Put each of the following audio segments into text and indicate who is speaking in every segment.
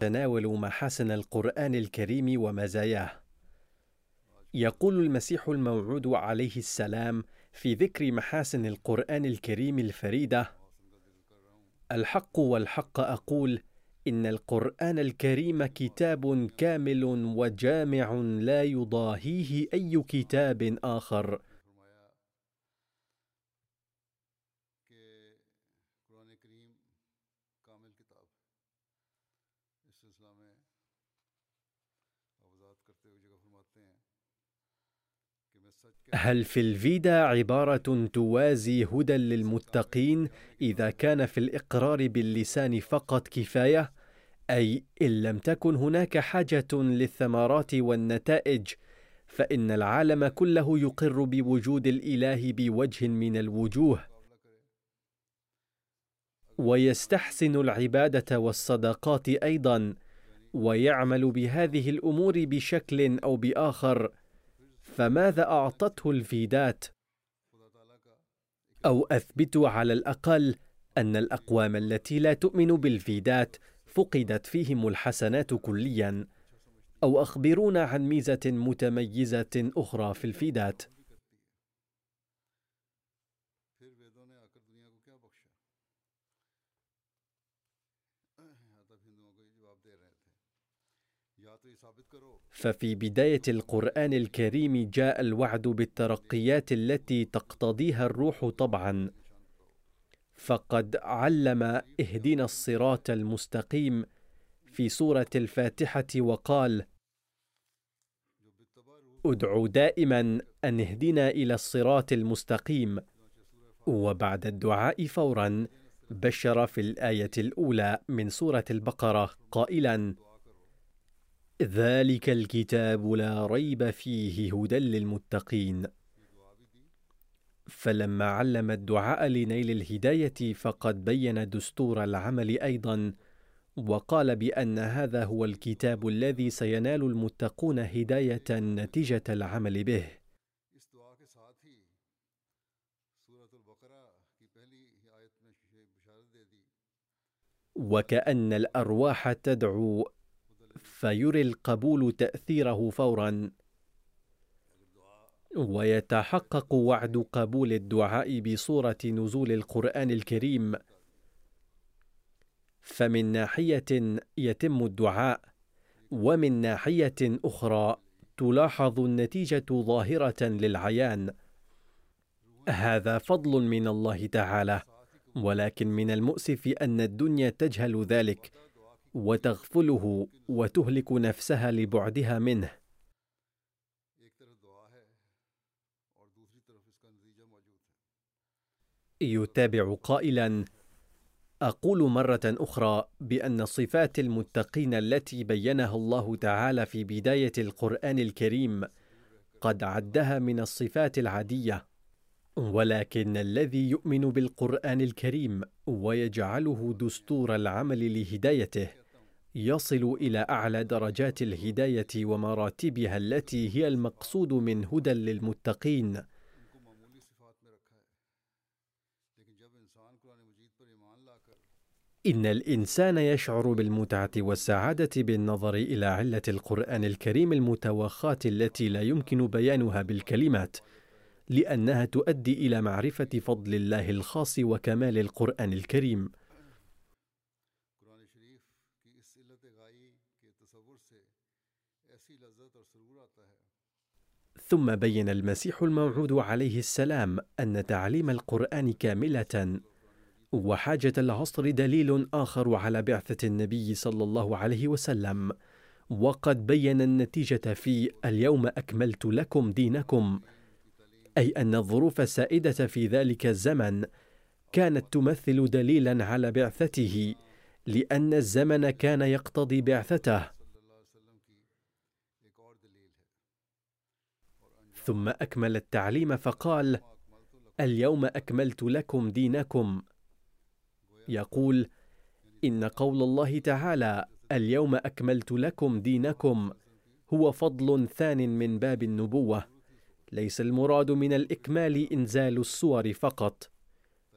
Speaker 1: تناول محاسن القرآن الكريم ومزاياه. يقول المسيح الموعود عليه السلام في ذكر محاسن القرآن الكريم الفريدة: الحق والحق أقول إن القرآن الكريم كتاب كامل وجامع لا يضاهيه أي كتاب آخر. هل في الفيدا عبارة توازي هدى للمتقين إذا كان في الإقرار باللسان فقط كفاية؟ أي إن لم تكن هناك حاجة للثمرات والنتائج فإن العالم كله يقر بوجود الإله بوجه من الوجوه ويستحسن العبادة والصدقات أيضا ويعمل بهذه الأمور بشكل أو بآخر. فماذا أعطته الفيدات؟ أو أثبتوا على الأقل أن الأقوام التي لا تؤمن بالفيدات فقدت فيهم الحسنات كليا. أو أخبرونا عن ميزة متميزة أخرى في الفيدات. ففي بداية القرآن الكريم جاء الوعد بالترقيات التي تقتضيها الروح طبعا. فقد علم اهدنا الصراط المستقيم في سورة الفاتحة وقال ادع دائما أن اهدنا إلى الصراط المستقيم. وبعد الدعاء فورا بشر في الآية الأولى من سورة البقرة قائلا ذلك الكتاب لا ريب فيه هدى للمتقين. فلما علم الدعاء لنيل الهداية فقد بين دستور العمل أيضا وقال بأن هذا هو الكتاب الذي سينال المتقون هداية نتيجة العمل به. وكأن الأرواح تدعو فيري القبول تأثيره فورا. ويتحقق وعد قبول الدعاء بصورة نزول القرآن الكريم. فمن ناحية يتم الدعاء ومن ناحية أخرى تلاحظ النتيجة ظاهرة للعيان. هذا فضل من الله تعالى ولكن من المؤسف أن الدنيا تجهل ذلك. وتغفله وتهلك نفسها لبعدها منه. يتابع قائلا أقول مرة أخرى بأن صفات المتقين التي بينها الله تعالى في بداية القرآن الكريم قد عدها من الصفات العادية ولكن الذي يؤمن بالقرآن الكريم ويجعله دستور العمل لهدايته. يصل إلى أعلى درجات الهداية ومراتبها التي هي المقصود من هدى للمتقين. إن الإنسان يشعر بالمتعة والسعادة بالنظر إلى علة القرآن الكريم المتوخاة التي لا يمكن بيانها بالكلمات لأنها تؤدي إلى معرفة فضل الله الخاص وكمال القرآن الكريم. ثم بين المسيح الموعود عليه السلام أن تعليم القرآن كاملة وحاجة العصر دليل آخر على بعثة النبي صلى الله عليه وسلم. وقد بين النتيجة في اليوم أكملت لكم دينكم أي أن الظروف السائده في ذلك الزمن كانت تمثل دليلا على بعثته لأن الزمن كان يقتضي بعثته. ثم أكمل التعليم فقال اليوم أكملت لكم دينكم. يقول إن قول الله تعالى اليوم أكملت لكم دينكم هو فضل ثان من باب النبوة ليس المراد من الإكمال إنزال السور فقط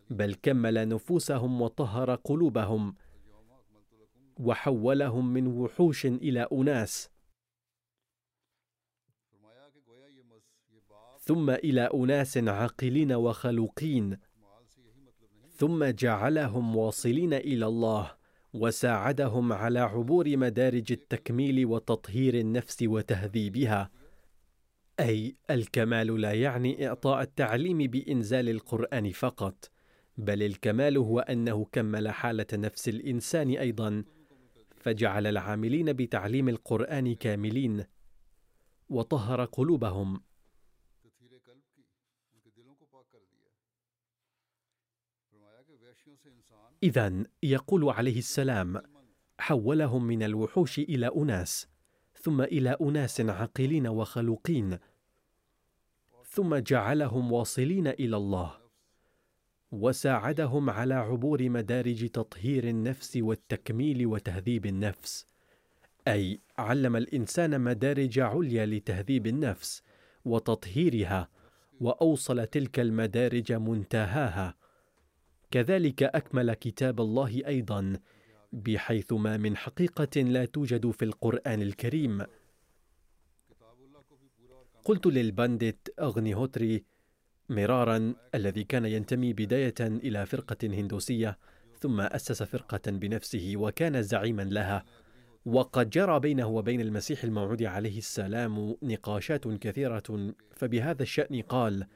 Speaker 1: بل كمل نفوسهم وطهر قلوبهم وحولهم من وحوش إلى أناس ثم إلى أناس عاقلين وخلوقين ثم جعلهم واصلين إلى الله وساعدهم على عبور مدارج التكميل وتطهير النفس وتهذيبها. أي الكمال لا يعني إعطاء التعليم بإنزال القرآن فقط بل الكمال هو أنه كمل حالة نفس الإنسان أيضا فجعل العاملين بتعليم القرآن كاملين وطهر قلوبهم. اذا يقول عليه السلام حولهم من الوحوش إلى أناس ثم إلى أناس عاقلين وخلوقين ثم جعلهم واصلين إلى الله وساعدهم على عبور مدارج تطهير النفس والتكميل وتهذيب النفس أي علم الإنسان مدارج عليا لتهذيب النفس وتطهيرها وأوصل تلك المدارج منتهاها. كذلك أكمل كتاب الله أيضا بحيث ما من حقيقة لا توجد في القرآن الكريم. قلت للبانديت هوتري مرارا الذي كان ينتمي بداية إلى فرقة هندوسية ثم أسس فرقة بنفسه وكان زعيما لها. وقد جرى بينه وبين المسيح الموعود عليه السلام نقاشات كثيرة فبهذا الشأن قال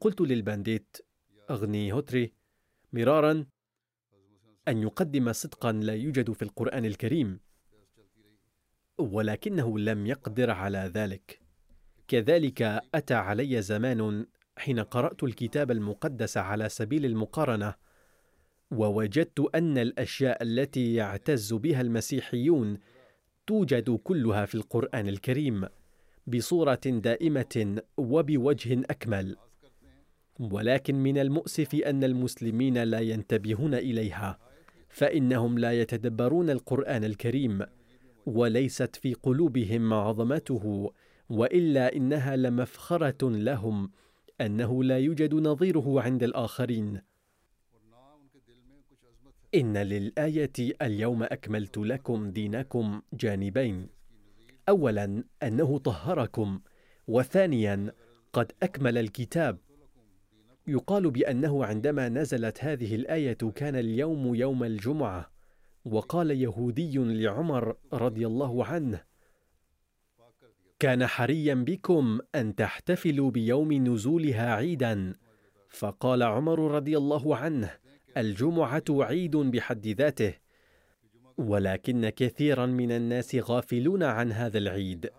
Speaker 1: قلت للبانديت أغني هوتري مرارا أن يقدم صدقا لا يوجد في القرآن الكريم ولكنه لم يقدر على ذلك. كذلك أتى علي زمان حين قرأت الكتاب المقدس على سبيل المقارنة ووجدت أن الأشياء التي يعتز بها المسيحيون توجد كلها في القرآن الكريم بصورة دائمة وبوجه أكمل. ولكن من المؤسف أن المسلمين لا ينتبهون إليها فإنهم لا يتدبرون القرآن الكريم وليست في قلوبهم عظمته وإلا إنها لمفخرة لهم أنه لا يوجد نظيره عند الآخرين. إن للآية اليوم أكملت لكم دينكم جانبين. اولا أنه طهركم وثانيا قد أكمل الكتاب. يقال بأنه عندما نزلت هذه الآية كان اليوم يوم الجمعة وقال يهودي لعمر رضي الله عنه كان حريا بكم أن تحتفلوا بيوم نزولها عيدا. فقال عمر رضي الله عنه الجمعة عيد بحد ذاته ولكن كثيرا من الناس غافلون عن هذا العيد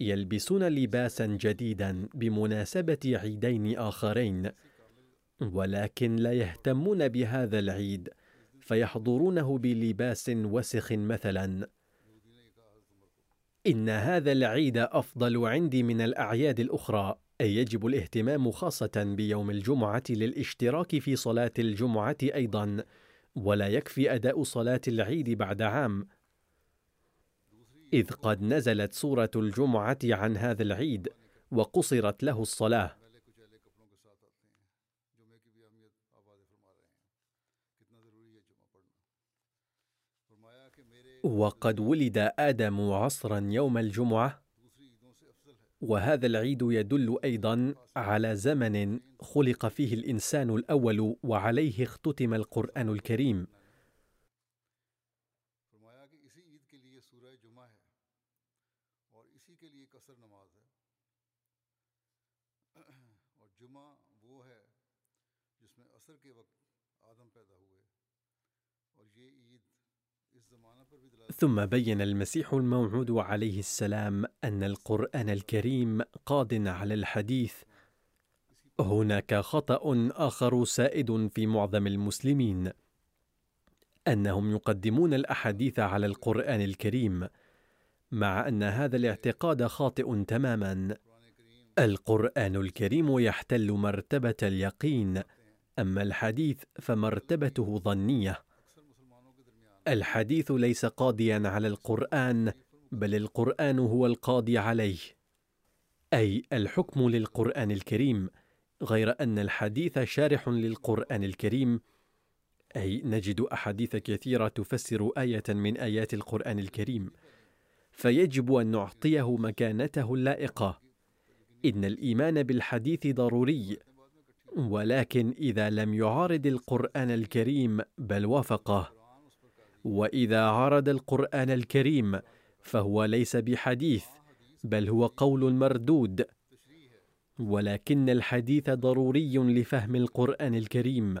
Speaker 1: يلبسون لباسا جديدا بمناسبة عيدين آخرين. ولكن لا يهتمون بهذا العيد فيحضرونه بلباس وسخ مثلا. إن هذا العيد أفضل عندي من الأعياد الأخرى أي يجب الاهتمام خاصة بيوم الجمعة للاشتراك في صلاة الجمعة أيضا ولا يكفي أداء صلاة العيد بعد عام. إذ قد نزلت سورة الجمعة عن هذا العيد وقصرت له الصلاة. وقد ولد آدم عصرا يوم الجمعة. وهذا العيد يدل أيضا على زمن خلق فيه الإنسان الأول وعليه اختتم القرآن الكريم. ثم بين المسيح الموعود عليه السلام أن القرآن الكريم قاد على الحديث. هناك خطأ آخر سائد في معظم المسلمين. أنهم يقدمون الأحاديث على القرآن الكريم مع أن هذا الاعتقاد خاطئ تماما. القرآن الكريم يحتل مرتبة اليقين أما الحديث فمرتبته ظنية. الحديث ليس قاضيا على القرآن بل القرآن هو القاضي عليه. أي الحكم للقرآن الكريم غير أن الحديث شارح للقرآن الكريم. أي نجد أحاديث كثيرة تفسر آية من آيات القرآن الكريم. فيجب أن نعطيه مكانته اللائقة. إن الإيمان بالحديث ضروري. ولكن إذا لم يعارض القرآن الكريم بل وافقه. وإذا عرض القرآن الكريم فهو ليس بحديث بل هو قول مردود ولكن الحديث ضروري لفهم القرآن الكريم.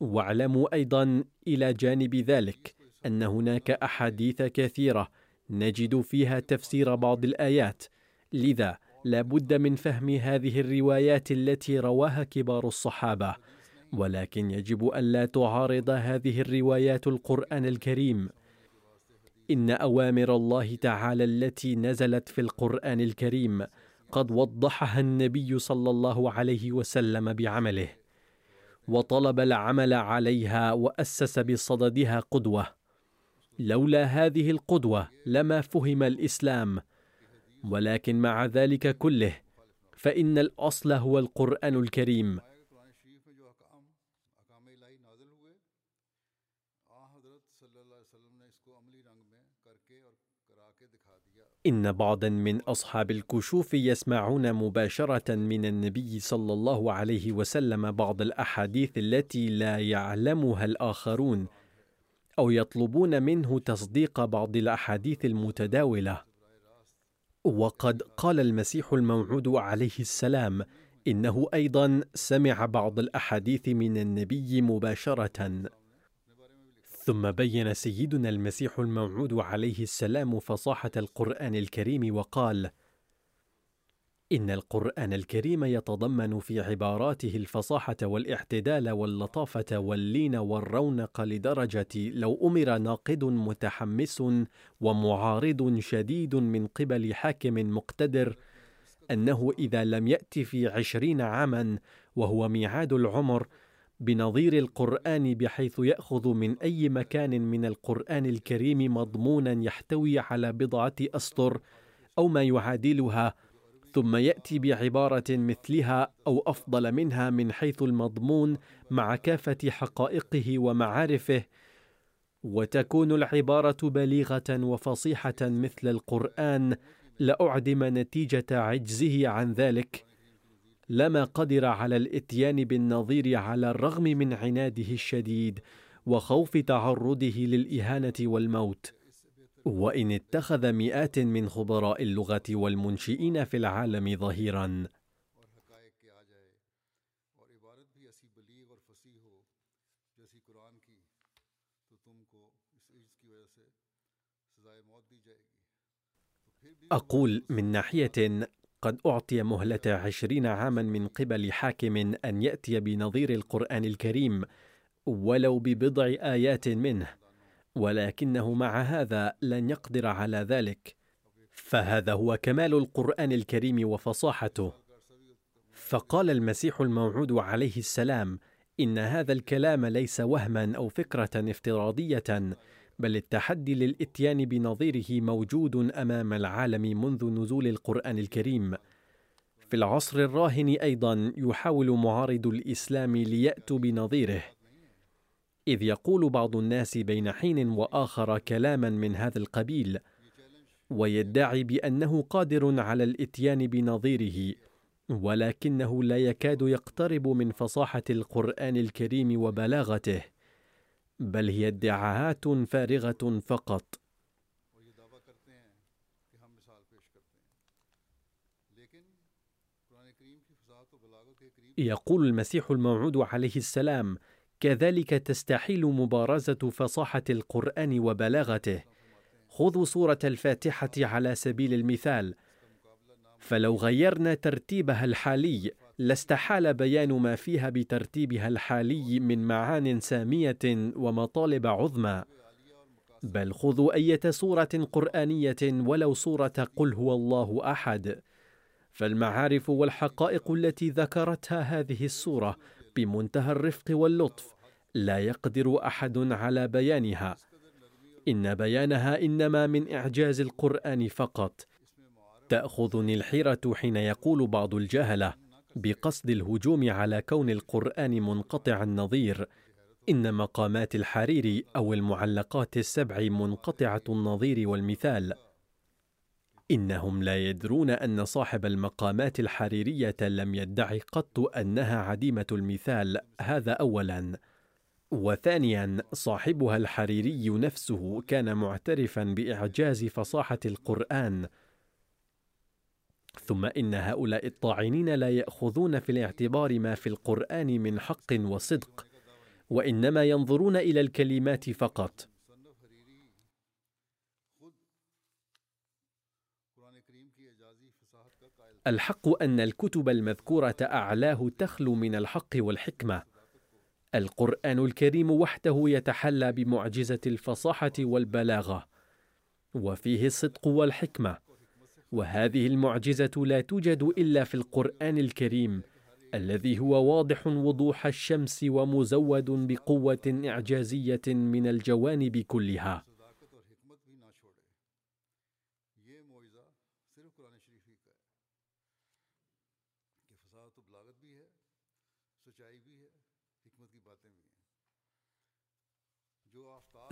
Speaker 1: واعلموا أيضا إلى جانب ذلك أن هناك أحاديث كثيرة نجد فيها تفسير بعض الآيات لذا لا بد من فهم هذه الروايات التي رواها كبار الصحابة. ولكن يجب الا تعارض هذه الروايات القرآن الكريم. إن أوامر الله تعالى التي نزلت في القرآن الكريم قد وضحها النبي صلى الله عليه وسلم بعمله وطلب العمل عليها وأسس بصددها قدوة. لولا هذه القدوة لما فهم الإسلام. ولكن مع ذلك كله فإن الأصل هو القرآن الكريم. إن بعضا من أصحاب الكشوف يسمعون مباشرة من النبي صلى الله عليه وسلم بعض الأحاديث التي لا يعلمها الآخرون أو يطلبون منه تصديق بعض الأحاديث المتداولة. وقد قال المسيح الموعود عليه السلام إنه أيضا سمع بعض الأحاديث من النبي مباشرة. ثم بين سيدنا المسيح الموعود عليه السلام فصاحة القرآن الكريم وقال إن القرآن الكريم يتضمن في عباراته الفصاحة والاعتدال واللطافة واللين والرونق لدرجة لو أمر ناقد متحمس ومعارض شديد من قبل حاكم مقتدر أنه إذا لم يات في عشرين عاما وهو ميعاد العمر بنظير القرآن بحيث يأخذ من أي مكان من القرآن الكريم مضمونا يحتوي على بضعة أسطر أو ما يعادلها ثم يأتي بعبارة مثلها أو أفضل منها من حيث المضمون مع كافة حقائقه ومعارفه وتكون العبارة بليغة وفصيحة مثل القرآن لأعدم نتيجة عجزه عن ذلك. لما قدر على الإتيان بالنظير على الرغم من عناده الشديد وخوف تعرضه للإهانة والموت. وإن اتخذ مئات من خبراء اللغة والمنشئين في العالم ظهيرا. أقول من ناحية قد أعطي مهلة عشرين عاما من قبل حاكم أن يأتي بنظير القرآن الكريم ولو ببضع آيات منه ولكنه مع هذا لن يقدر على ذلك. فهذا هو كمال القرآن الكريم وفصاحته. فقال المسيح الموعود عليه السلام إن هذا الكلام ليس وهما أو فكرة افتراضية بل التحدي للإتيان بنظيره موجود أمام العالم منذ نزول القرآن الكريم. في العصر الراهن أيضا يحاول معارض الإسلام ليأتوا بنظيره. إذ يقول بعض الناس بين حين وآخر كلاما من هذا القبيل ويدعي بأنه قادر على الإتيان بنظيره ولكنه لا يكاد يقترب من فصاحة القرآن الكريم وبلاغته. بل هي ادعاءات فارغة فقط. يقول المسيح الموعود عليه السلام كذلك تستحيل مبارزة فصاحة القرآن وبلاغته. خذوا سورة الفاتحة على سبيل المثال. فلو غيرنا ترتيبها الحالي لاستحال بيان ما فيها بترتيبها الحالي من معان سامية ومطالب عظمى. بل خذوا أية سورة قرآنية ولو سورة قل هو الله أحد. فالمعارف والحقائق التي ذكرتها هذه السورة بمنتهى الرفق واللطف لا يقدر أحد على بيانها. إن بيانها إنما من إعجاز القرآن فقط. تأخذني الحيرة حين يقول بعض الجهلة بقصد الهجوم على كون القرآن منقطع النظير إن مقامات الحريري أو المعلقات السبع منقطعة النظير والمثال. إنهم لا يدرون أن صاحب المقامات الحريرية لم يدعي قط أنها عديمة المثال هذا اولا. وثانيا صاحبها الحريري نفسه كان معترفا بإعجاز فصاحة القرآن. ثم إن هؤلاء الطاعنين لا يأخذون في الاعتبار ما في القرآن من حق وصدق وإنما ينظرون إلى الكلمات فقط. الحق أن الكتب المذكورة أعلاه تخلو من الحق والحكمة. القرآن الكريم وحده يتحلى بمعجزة الفصاحة والبلاغة وفيه الصدق والحكمة. وهذه المعجزة لا توجد إلا في القرآن الكريم الذي هو واضح وضوح الشمس ومزود بقوة إعجازية من الجوانب كلها.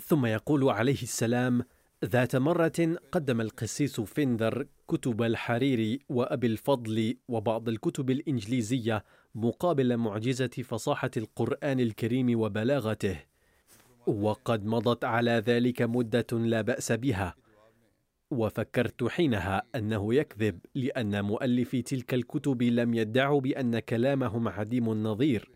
Speaker 1: ثم يقول عليه السلام ذات مرة قدم القسيس فيندر كتب الحريري وأبي الفضل وبعض الكتب الإنجليزية مقابل معجزة فصاحة القرآن الكريم وبلاغته. وقد مضت على ذلك مدة لا بأس بها. وفكرت حينها أنه يكذب لأن مؤلفي تلك الكتب لم يدعوا بأن كلامهم عديم النظير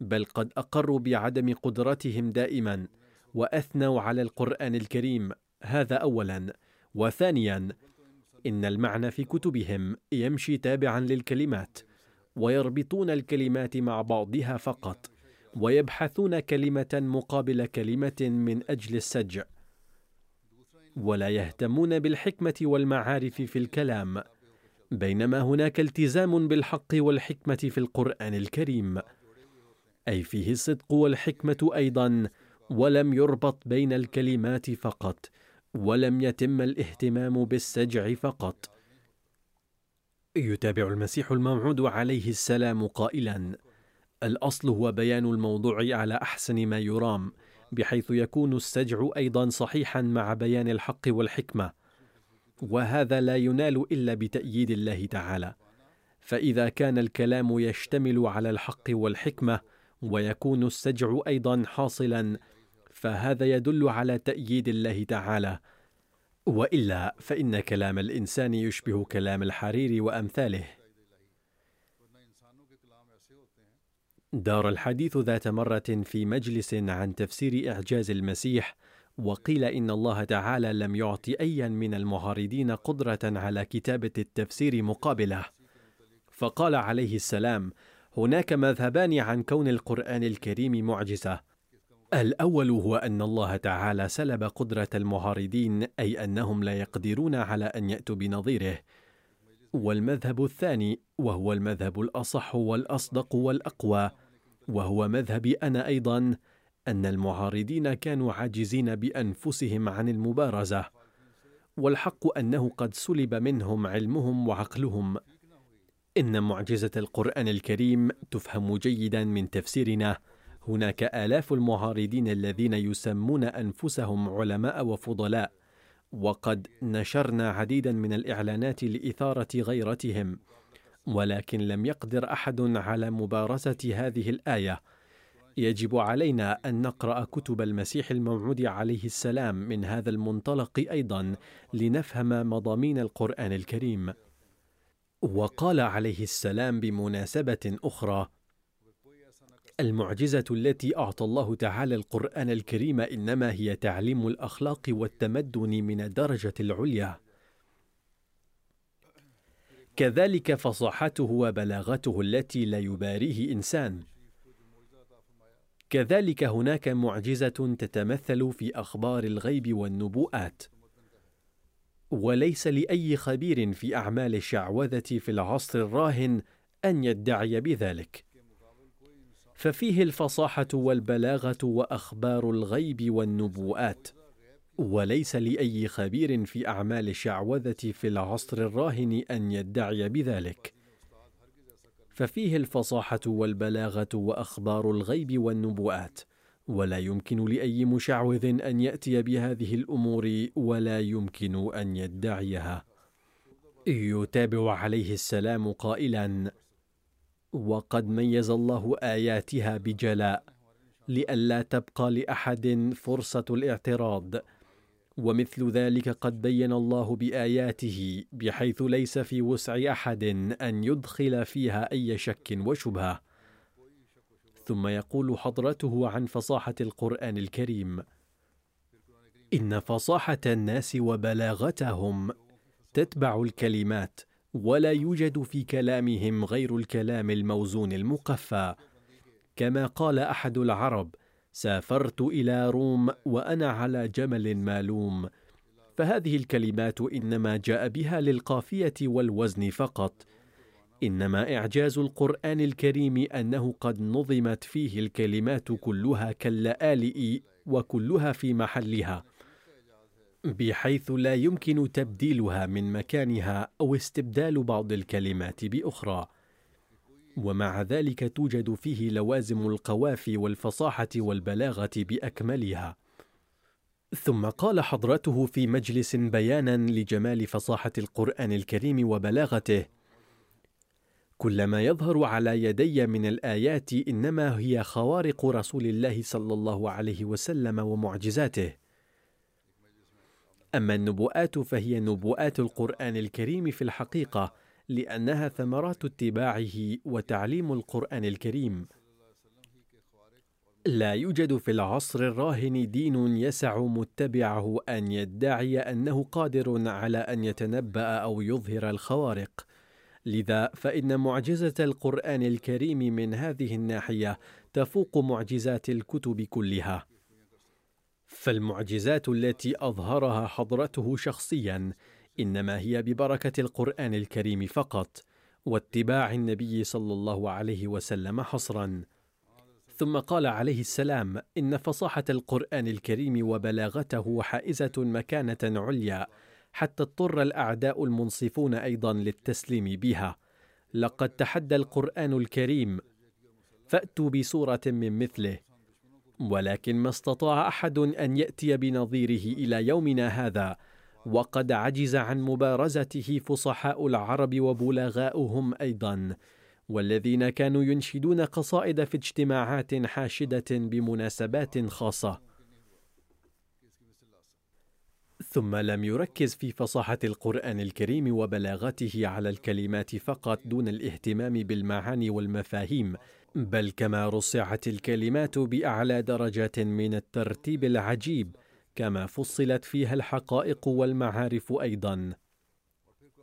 Speaker 1: بل قد أقروا بعدم قدرتهم دائما. وأثنوا على القرآن الكريم. هذا اولا. وثانيا إن المعنى في كتبهم يمشي تابعا للكلمات ويربطون الكلمات مع بعضها فقط ويبحثون كلمة مقابل كلمة من أجل السجع. ولا يهتمون بالحكمة والمعارف في الكلام بينما هناك التزام بالحق والحكمة في القرآن الكريم. أي فيه الصدق والحكمة أيضا ولم يربط بين الكلمات فقط ولم يتم الاهتمام بالسجع فقط. يتابع المسيح الموعود عليه السلام قائلا الأصل هو بيان الموضوع على أحسن ما يرام بحيث يكون السجع أيضا صحيحا مع بيان الحق والحكمة. وهذا لا ينال إلا بتأييد الله تعالى. فإذا كان الكلام يشتمل على الحق والحكمة ويكون السجع أيضا حاصلا فهذا يدل على تأييد الله تعالى. وإلا فإن كلام الإنسان يشبه كلام الحرير وأمثاله. دار الحديث ذات مرة في مجلس عن تفسير إعجاز المسيح وقيل إن الله تعالى لم يعط ايا من المعارضين قدرة على كتابة التفسير مقابله. فقال عليه السلام هناك مذهبان عن كون القرآن الكريم معجزة الأول هو أن الله تعالى سلب قدرة المعارضين أي أنهم لا يقدرون على أن يأتوا بنظيره. والمذهب الثاني وهو المذهب الأصح والأصدق والأقوى وهو مذهبي أنا أيضا أن المعارضين كانوا عاجزين بأنفسهم عن المبارزة. والحق أنه قد سلب منهم علمهم وعقلهم. إن معجزة القرآن الكريم تفهم جيدا من تفسيرنا. هناك آلاف المعارضين الذين يسمون أنفسهم علماء وفضلاء وقد نشرنا عديدا من الإعلانات لإثارة غيرتهم ولكن لم يقدر أحد على مبارزة هذه الآية. يجب علينا أن نقرأ كتب المسيح الموعود عليه السلام من هذا المنطلق أيضا لنفهم مضامين القرآن الكريم. وقال عليه السلام بمناسبة أخرى المعجزة التي أعطى الله تعالى القرآن الكريم إنما هي تعليم الأخلاق والتمدن من الدرجة العليا. كذلك فصاحته وبلاغته التي لا يباريه إنسان. كذلك هناك معجزة تتمثل في أخبار الغيب والنبوءات. وليس لأي خبير في أعمال الشعوذة في العصر الراهن أن يدعي بذلك. ففيه الفصاحة والبلاغة وأخبار الغيب والنبوءات وليس لأي خبير في أعمال الشعوذه في العصر الراهن أن يدعي بذلك. ففيه الفصاحة والبلاغة وأخبار الغيب والنبوءات ولا يمكن لأي مشعوذ أن يأتي بهذه الأمور ولا يمكن أن يدعيها. يتابع عليه السلام قائلا وقد ميز الله آياتها بجلاء لئلا تبقى لأحد فرصة الاعتراض. ومثل ذلك قد بين الله بآياته بحيث ليس في وسع أحد أن يدخل فيها أي شك وشبهة. ثم يقول حضرته عن فصاحة القرآن الكريم إن فصاحة الناس وبلاغتهم تتبع الكلمات ولا يوجد في كلامهم غير الكلام الموزون المقفى. كما قال أحد العرب سافرت إلى روم وأنا على جمل مالوم. فهذه الكلمات إنما جاء بها للقافية والوزن فقط. إنما إعجاز القرآن الكريم أنه قد نظمت فيه الكلمات كلها كاللآلئ وكلها في محلها. بحيث لا يمكن تبديلها من مكانها أو استبدال بعض الكلمات بأخرى. ومع ذلك توجد فيه لوازم القوافي والفصاحة والبلاغة بأكملها. ثم قال حضرته في مجلس بيانا لجمال فصاحة القرآن الكريم وبلاغته كل ما يظهر على يدي من الآيات إنما هي خوارق رسول الله صلى الله عليه وسلم ومعجزاته. أما النبوءات فهي نبوءات القرآن الكريم في الحقيقة لأنها ثمرات اتباعه وتعليم القرآن الكريم. لا يوجد في العصر الراهن دين يسع متبعه أن يدعي أنه قادر على أن يتنبأ أو يظهر الخوارق. لذا فإن معجزة القرآن الكريم من هذه الناحية تفوق معجزات الكتب كلها. فالمعجزات التي أظهرها حضرته شخصيا إنما هي ببركة القرآن الكريم فقط واتباع النبي صلى الله عليه وسلم حصرا. ثم قال عليه السلام إن فصاحة القرآن الكريم وبلاغته حائزة مكانة عليا حتى اضطر الأعداء المنصفون أيضا للتسليم بها. لقد تحدى القرآن الكريم. فأتوا بسوره من مثله. ولكن ما استطاع أحد أن يأتي بنظيره إلى يومنا هذا. وقد عجز عن مبارزته فصحاء العرب وبلغاؤهم أيضا. والذين كانوا ينشدون قصائد في اجتماعات حاشدة بمناسبات خاصة. ثم لم يركز في فصاحة القرآن الكريم وبلاغته على الكلمات فقط دون الاهتمام بالمعاني والمفاهيم. بل كما رصعت الكلمات بأعلى درجات من الترتيب العجيب كما فصلت فيها الحقائق والمعارف أيضا.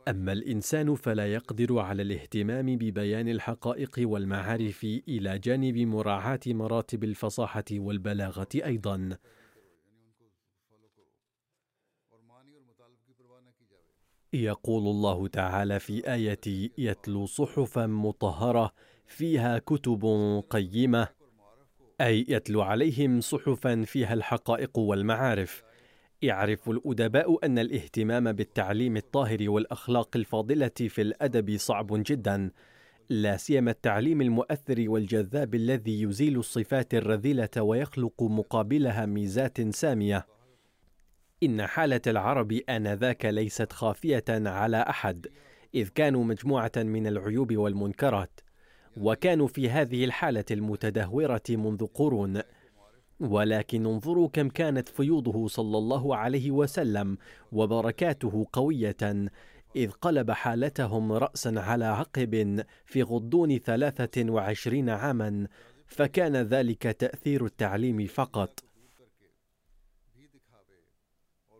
Speaker 1: أما الإنسان فلا يقدر على الاهتمام ببيان الحقائق والمعارف إلى جانب مراعاة مراتب الفصاحة والبلاغة أيضا. يقول الله تعالى في آية يتلو صحفا مطهرة فيها كتب قيمة أي يتلو عليهم صحفا فيها الحقائق والمعارف. يعرف الأدباء أن الاهتمام بالتعليم الطاهر والأخلاق الفاضلة في الأدب صعب جدا لا سيما التعليم المؤثر والجذاب الذي يزيل الصفات الرذيلة ويخلق مقابلها ميزات سامية. إن حالة العرب آنذاك ليست خافية على أحد إذ كانوا مجموعة من العيوب والمنكرات. وكانوا في هذه الحالة المتدهورة منذ قرون. ولكن انظروا كم كانت فيوضه صلى الله عليه وسلم وبركاته قوية إذ قلب حالتهم رأسا على عقب في غضون ثلاثة وعشرين عاما فكان ذلك تأثير التعليم فقط.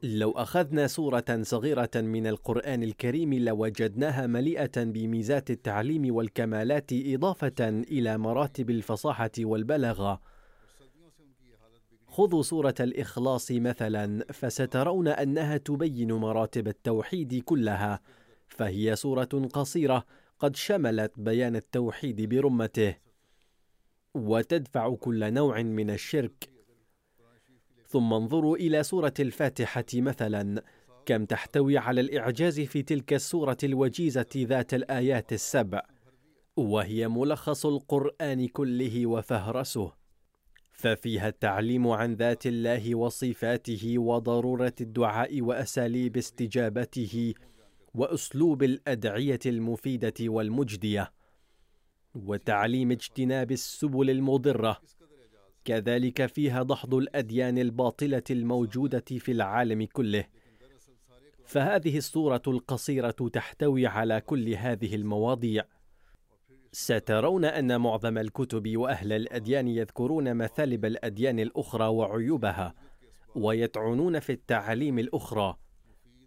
Speaker 1: لو أخذنا سورة صغيرة من القرآن الكريم لوجدناها مليئة بميزات التعليم والكمالات إضافة إلى مراتب الفصاحة والبلاغة. خذوا سورة الإخلاص مثلا فسترون أنها تبين مراتب التوحيد كلها. فهي سورة قصيرة قد شملت بيان التوحيد برمته. وتدفع كل نوع من الشرك. ثم انظروا إلى سورة الفاتحة مثلا كم تحتوي على الإعجاز في تلك السورة الوجيزة ذات الآيات السبع وهي ملخص القرآن كله وفهرسه ففيها التعليم عن ذات الله وصفاته وضرورة الدعاء وأساليب استجابته وأسلوب الأدعية المفيدة والمجدية وتعليم اجتناب السبل المضرة كذلك فيها دحض الأديان الباطلة الموجودة في العالم كله. فهذه الصورة القصيرة تحتوي على كل هذه المواضيع. سترون أن معظم الكتب وأهل الأديان يذكرون مثالب الأديان الأخرى وعيوبها ويطعنون في التعاليم الأخرى.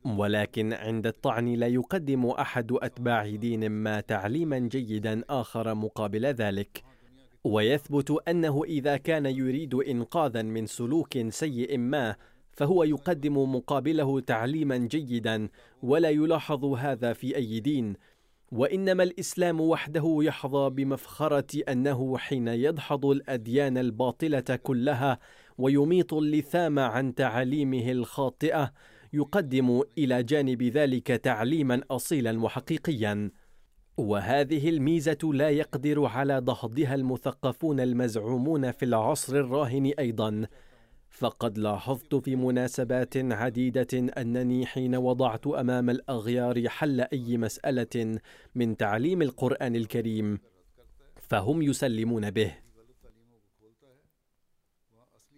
Speaker 1: ولكن عند الطعن لا يقدم أحد أتباع دين ما تعليما جيدا آخر مقابل ذلك. ويثبت أنه إذا كان يريد إنقاذا من سلوك سيء ما فهو يقدم مقابله تعليما جيدا ولا يلاحظ هذا في أي دين. وإنما الإسلام وحده يحظى بمفخرة أنه حين يدحض الأديان الباطلة كلها ويميط اللثام عن تعاليمه الخاطئة يقدم إلى جانب ذلك تعليما أصيلا وحقيقيا. وهذه الميزة لا يقدر على دحضها المثقفون المزعومون في العصر الراهن أيضا. فقد لاحظت في مناسبات عديدة أنني حين وضعت أمام الأغيار حل أي مسألة من تعليم القرآن الكريم فهم يسلمون به.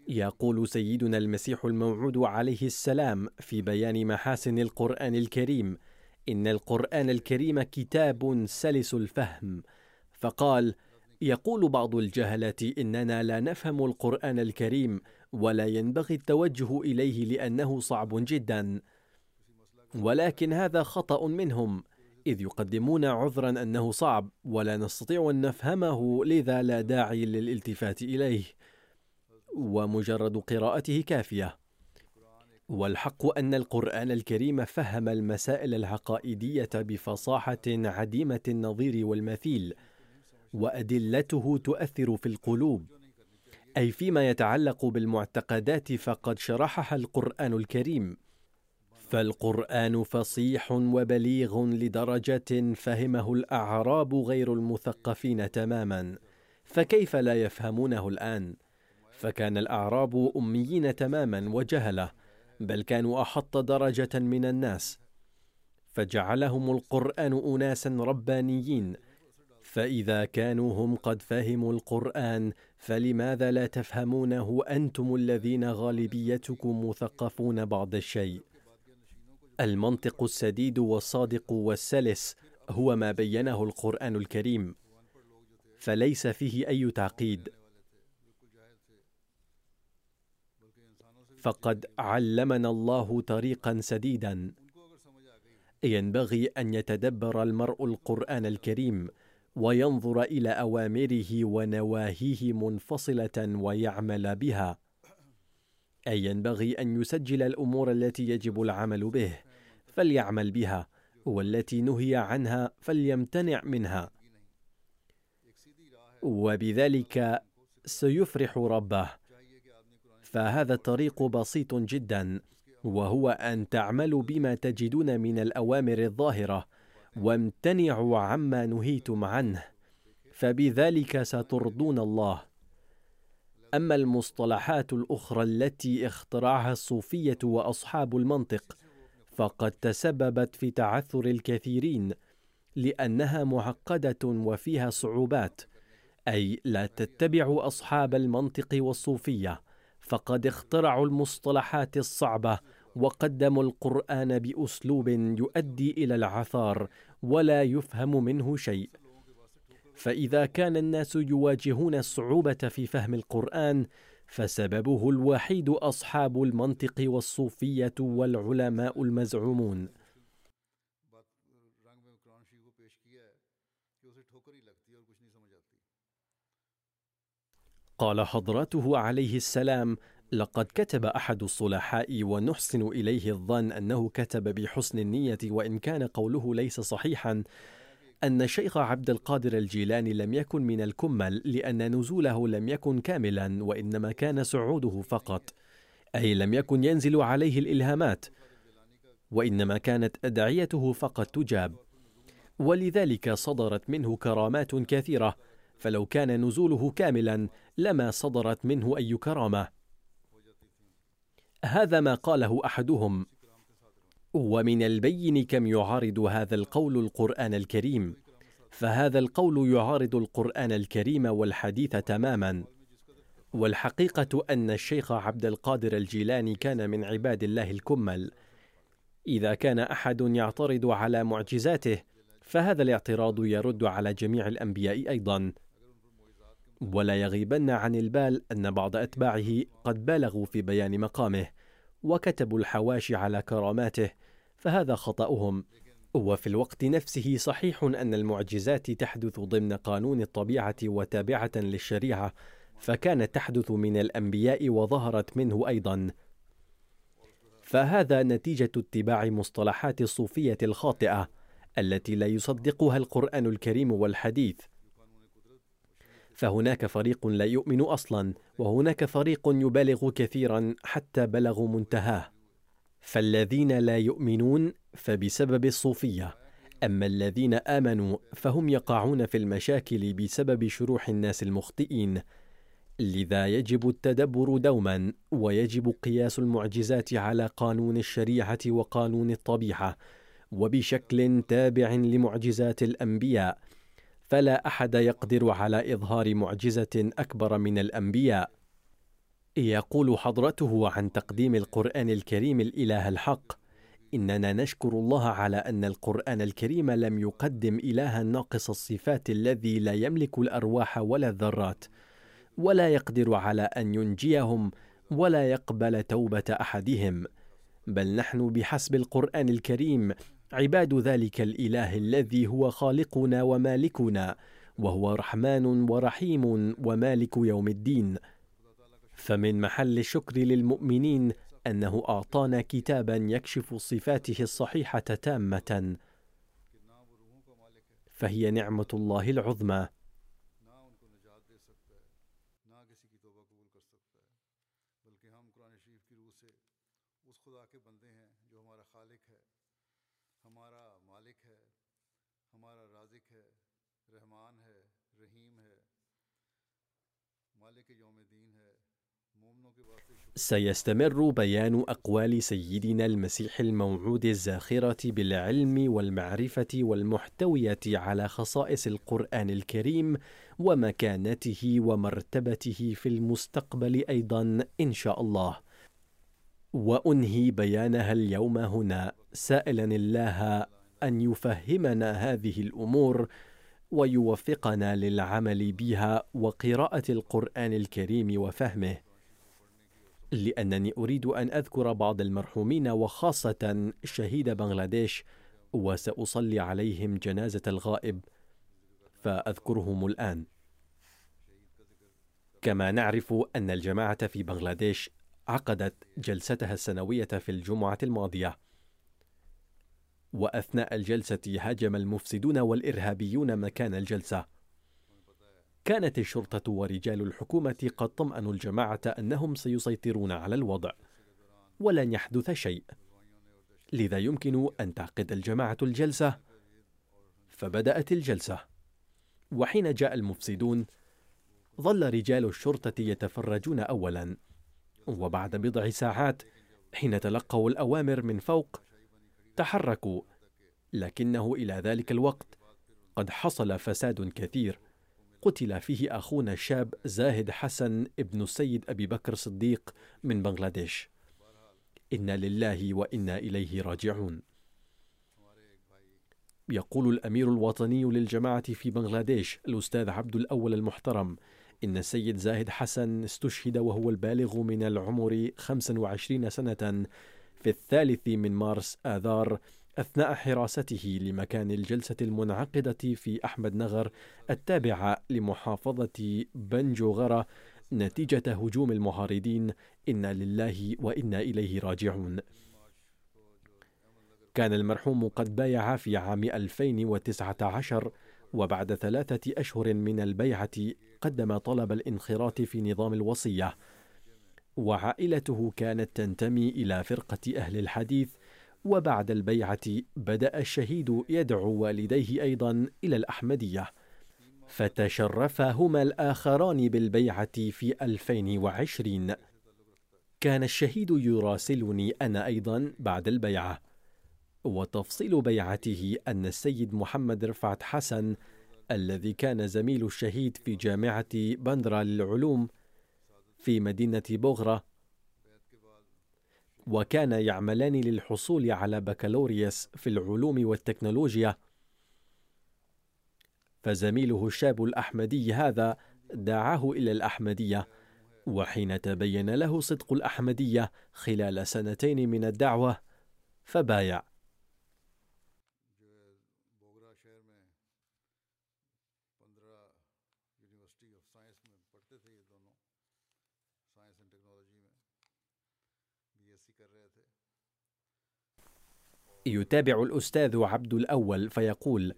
Speaker 1: يقول سيدنا المسيح الموعود عليه السلام في بيان محاسن القرآن الكريم إن القرآن الكريم كتاب سلس الفهم. فقال يقول بعض الجهله إننا لا نفهم القرآن الكريم ولا ينبغي التوجه إليه لأنه صعب جدا. ولكن هذا خطأ منهم إذ يقدمون عذرا أنه صعب ولا نستطيع أن نفهمه لذا لا داعي للالتفات إليه. ومجرد قراءته كافية. والحق أن القرآن الكريم فهم المسائل العقائدية بفصاحة عديمة النظير والمثيل وأدلته تؤثر في القلوب. أي فيما يتعلق بالمعتقدات فقد شرحها القرآن الكريم. فالقرآن فصيح وبليغ لدرجة فهمه الأعراب غير المثقفين تماما. فكيف لا يفهمونه الآن؟ فكان الأعراب أميين تماما وجهله. بل كانوا أحط درجة من الناس فجعلهم القرآن اناسا ربانيين فإذا كانوا هم قد فهموا القرآن فلماذا لا تفهمونه أنتم الذين غالبيتكم مثقفون بعض الشيء؟ المنطق السديد والصادق والسلس هو ما بينه القرآن الكريم فليس فيه أي تعقيد. فقد علمنا الله طريقا سديدا. ينبغي أن يتدبر المرء القرآن الكريم وينظر إلى أوامره ونواهيه منفصلة ويعمل بها. أي ينبغي أن يسجل الأمور التي يجب العمل به فليعمل بها والتي نهي عنها فليمتنع منها. وبذلك سيفرح ربه. فهذا الطريق بسيط جدا وهو أن تعملوا بما تجدون من الأوامر الظاهرة وامتنعوا عما نهيتم عنه فبذلك سترضون الله. أما المصطلحات الأخرى التي اخترعها الصوفية وأصحاب المنطق فقد تسببت في تعثر الكثيرين لأنها معقدة وفيها صعوبات أي لا تتبع أصحاب المنطق والصوفية. فقد اخترعوا المصطلحات الصعبة وقدموا القرآن بأسلوب يؤدي إلى العثار ولا يفهم منه شيء. فإذا كان الناس يواجهون الصعوبة في فهم القرآن فسببه الوحيد أصحاب المنطق والصوفية والعلماء المزعومون. قال حضرته عليه السلام لقد كتب أحد الصلحاء ونحسن إليه الظن أنه كتب بحسن النية وإن كان قوله ليس صحيحا أن الشيخ عبد القادر الجيلاني لم يكن من الكمل لأن نزوله لم يكن كاملا وإنما كان صعوده فقط أي لم يكن ينزل عليه الإلهامات وإنما كانت أدعيته فقط تجاب ولذلك صدرت منه كرامات كثيرة فلو كان نزوله كاملا لما صدرت منه أي كرامة. هذا ما قاله أحدهم. ومن البين كم يعارض هذا القول القرآن الكريم. فهذا القول يعارض القرآن الكريم والحديث تماما. والحقيقة أن الشيخ عبد القادر الجيلاني كان من عباد الله الكمل. إذا كان أحد يعترض على معجزاته فهذا الاعتراض يرد على جميع الأنبياء أيضا. ولا يغيبن عن البال أن بعض أتباعه قد بالغوا في بيان مقامه وكتبوا الحواشي على كراماته فهذا خطأهم. وفي الوقت نفسه صحيح أن المعجزات تحدث ضمن قانون الطبيعة وتابعة للشريعة فكانت تحدث من الأنبياء وظهرت منه أيضا. فهذا نتيجة اتباع مصطلحات الصوفية الخاطئة. التي لا يصدقها القرآن الكريم والحديث. فهناك فريق لا يؤمن أصلا وهناك فريق يبالغ كثيرا حتى بلغوا منتهاه. فالذين لا يؤمنون فبسبب الصوفية. أما الذين آمنوا فهم يقعون في المشاكل بسبب شروح الناس المخطئين. لذا يجب التدبر دوما ويجب قياس المعجزات على قانون الشريعة وقانون الطبيعة. وبشكل تابع لمعجزات الأنبياء فلا أحد يقدر على إظهار معجزة أكبر من الأنبياء. يقول حضرته عن تقديم القرآن الكريم الإله الحق إننا نشكر الله على أن القرآن الكريم لم يقدم إلها ناقص الصفات الذي لا يملك الأرواح ولا الذرات ولا يقدر على أن ينجيهم ولا يقبل توبة أحدهم. بل نحن بحسب القرآن الكريم عباد ذلك الإله الذي هو خالقنا ومالكنا وهو رحمن ورحيم ومالك يوم الدين. فمن محل الشكر للمؤمنين أنه أعطانا كتابا يكشف صفاته الصحيحة تامة فهي نعمة الله العظمى. سيستمر بيان أقوال سيدنا المسيح الموعود الزاخرة بالعلم والمعرفة والمحتويه على خصائص القرآن الكريم ومكانته ومرتبته في المستقبل أيضا إن شاء الله. وأنهي بيانها اليوم هنا. سائلا الله أن يفهمنا هذه الأمور ويوفقنا للعمل بها وقراءة القرآن الكريم وفهمه. لأنني أريد أن أذكر بعض المرحومين وخاصة شهيد بنغلاديش وسأصلي عليهم جنازة الغائب فأذكرهم الآن. كما نعرف أن الجماعة في بنغلاديش عقدت جلستها السنوية في الجمعة الماضية. وأثناء الجلسة هاجم المفسدون والإرهابيون مكان الجلسة. كانت الشرطة ورجال الحكومة قد طمأنوا الجماعة أنهم سيسيطرون على الوضع ولن يحدث شيء. لذا يمكن أن تعقد الجماعة الجلسة. فبدأت الجلسة. وحين جاء المفسدون ظل رجال الشرطة يتفرجون أولا. وبعد بضع ساعات حين تلقوا الأوامر من فوق تحركوا. لكنه إلى ذلك الوقت قد حصل فساد كثير. قتل فيه أخونا الشاب زاهد حسن ابن السيد أبي بكر صديق من بنغلاديش. إنا لله وإنا إليه راجعون. يقول الأمير الوطني للجماعة في بنغلاديش الأستاذ عبد الأول المحترم إن السيد زاهد حسن استشهد وهو البالغ من العمر 25 سنة في الثالث من مارس آذار أثناء حراسته لمكان الجلسة المنعقدة في أحمد نغر التابعة لمحافظة بنجوغرة نتيجة هجوم المعارضين إنا لله وإنا إليه راجعون. كان المرحوم قد بايع في عام 2019 وبعد ثلاثة أشهر من البيعة قدم طلب الانخراط في نظام الوصية وعائلته كانت تنتمي إلى فرقة أهل الحديث وبعد البيعة بدأ الشهيد يدعو والديه أيضا إلى الأحمدية. فتشرفهما الآخران بالبيعة في 2020 كان الشهيد يراسلني أنا أيضا بعد البيعة. وتفصيل بيعته أن السيد محمد رفعت حسن الذي كان زميل الشهيد في جامعة بندرا للعلوم في مدينة بوغرة وكان يعملان للحصول على بكالوريوس في العلوم والتكنولوجيا. فزميله الشاب الأحمدي هذا دعاه إلى الأحمدية وحين تبين له صدق الأحمدية خلال سنتين من الدعوة فبايع. يتابع الأستاذ عبد الأول فيقول: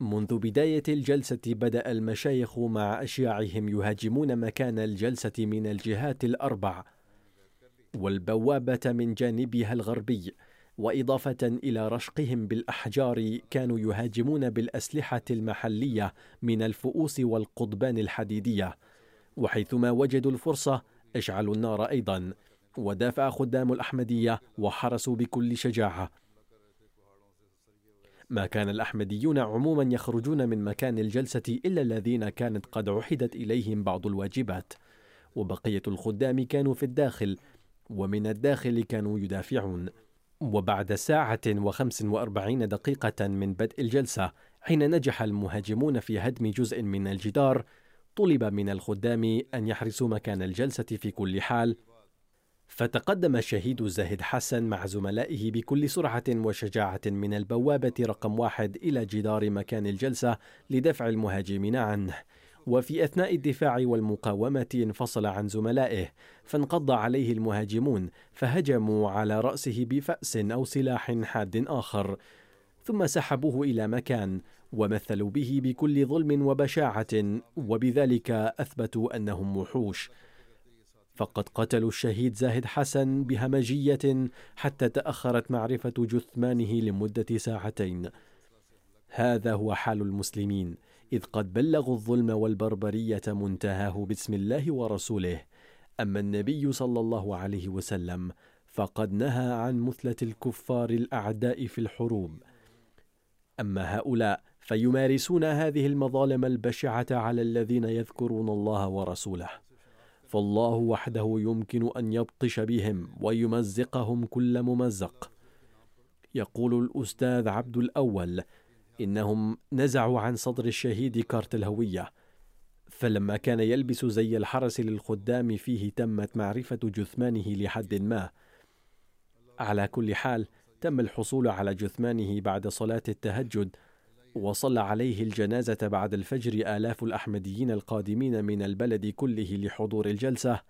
Speaker 1: منذ بداية الجلسة بدأ المشايخ مع أشياعهم يهاجمون مكان الجلسة من الجهات الأربع، والبوابة من جانبها الغربي، وإضافة إلى رشقهم بالأحجار كانوا يهاجمون بالأسلحة المحلية من الفؤوس والقضبان الحديدية، وحيثما وجدوا الفرصة أشعلوا النار أيضا، ودافع خدام الأحمدية وحرسوا بكل شجاعة. ما كان الأحمديون عموما يخرجون من مكان الجلسة إلا الذين كانت قد عحدت إليهم بعض الواجبات وبقية الخدام كانوا في الداخل ومن الداخل كانوا يدافعون. وبعد ساعة وخمس وأربعين دقيقة من بدء الجلسة حين نجح المهاجمون في هدم جزء من الجدار طلب من الخدام أن يحرسوا مكان الجلسة في كل حال فتقدم الشهيد زاهد حسن مع زملائه بكل سرعة وشجاعة من البوابة رقم واحد إلى جدار مكان الجلسة لدفع المهاجمين عنه. وفي أثناء الدفاع والمقاومة انفصل عن زملائه فانقض عليه المهاجمون فهجموا على رأسه بفأس أو سلاح حاد آخر. ثم سحبوه إلى مكان ومثلوا به بكل ظلم وبشاعة وبذلك أثبتوا أنهم وحوش. فقد قتلوا الشهيد زاهد حسن بهمجية حتى تأخرت معرفة جثمانه لمدة ساعتين. هذا هو حال المسلمين إذ قد بلغوا الظلم والبربرية منتهاه باسم الله ورسوله. أما النبي صلى الله عليه وسلم فقد نهى عن مثلة الكفار الأعداء في الحروب. أما هؤلاء فيمارسون هذه المظالم البشعة على الذين يذكرون الله ورسوله. فالله وحده يمكن أن يبطش بهم ويمزقهم كل ممزق. يقول الأستاذ عبد الأول إنهم نزعوا عن صدر الشهيد كارت الهوية فلما كان يلبس زي الحرس للخدام فيه تمت معرفة جثمانه لحد ما. على كل حال تم الحصول على جثمانه بعد صلاة التهجد وصلى عليه الجنازة بعد الفجر آلاف الأحمديين القادمين من البلد كله لحضور الجلسة.